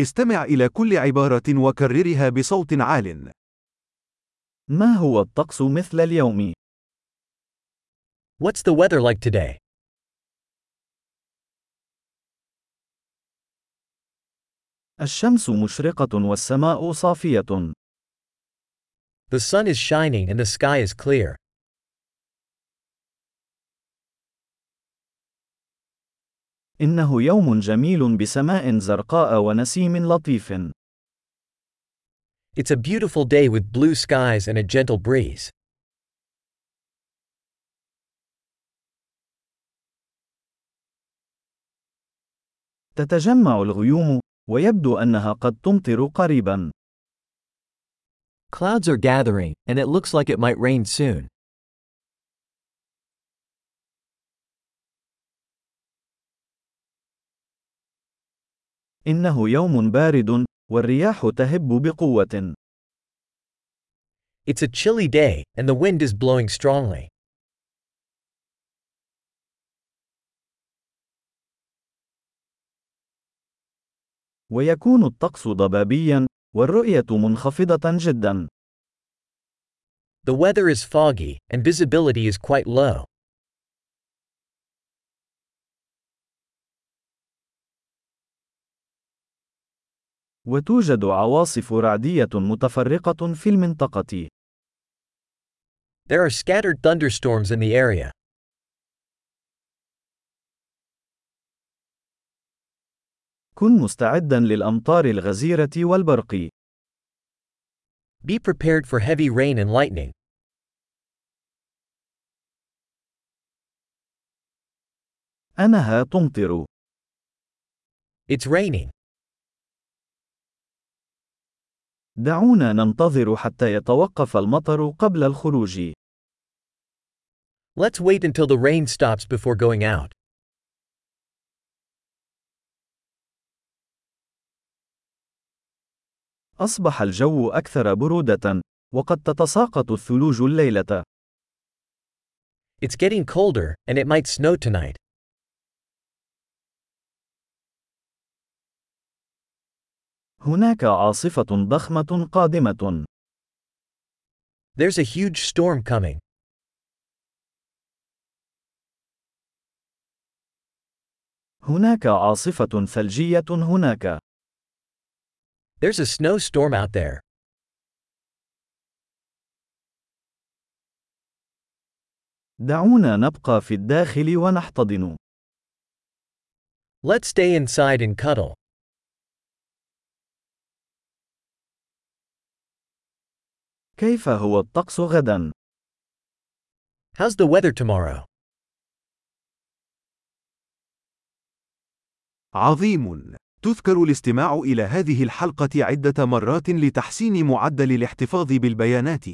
استمع إلى كل عبارة وكررها بصوت عال. ما هو الطقس مثل اليوم؟ What's the weather like today? الشمس مشرقة والسماء صافية. The sun is shining and the sky is clear. إنه يوم جميل بسماء زرقاء ونسيم لطيف. It's a beautiful day with blue skies and a gentle breeze. تتجمع الغيوم، ويبدو أنها قد تمطر قريبا. Clouds are gathering, and it looks like it might rain soon. إنه يوم بارد، والرياح تهب بقوة. It's a chilly day, and the wind is blowing strongly. ويكون الطقس ضبابيا، والرؤية منخفضة جدا. The weather is foggy, and visibility is quite low. وتوجد عواصف رعدية متفرقة في المنطقة. There are scattered thunderstorms in the area. كن مستعدا للأمطار الغزيرة والبرق. Be prepared for heavy rain and lightning. أنها تمطر. It's raining. دعونا ننتظر حتى يتوقف المطر قبل الخروج. Let's wait until the rain stops before going out. أصبح الجو أكثر برودة، وقد تتساقط الثلوج الليلة. It's getting colder, and it might snow tonight. هناك عاصفة ضخمة قادمة. There's a huge storm coming. هناك عاصفة ثلجية هناك. There's a snowstorm out there. دعونا نبقى في الداخل ونحتضن. Let's stay inside and cuddle. كيف هو الطقس غدا؟ How's the weather tomorrow? عظيم. تذكر الاستماع إلى هذه الحلقة عدة مرات لتحسين معدل الاحتفاظ بالبيانات.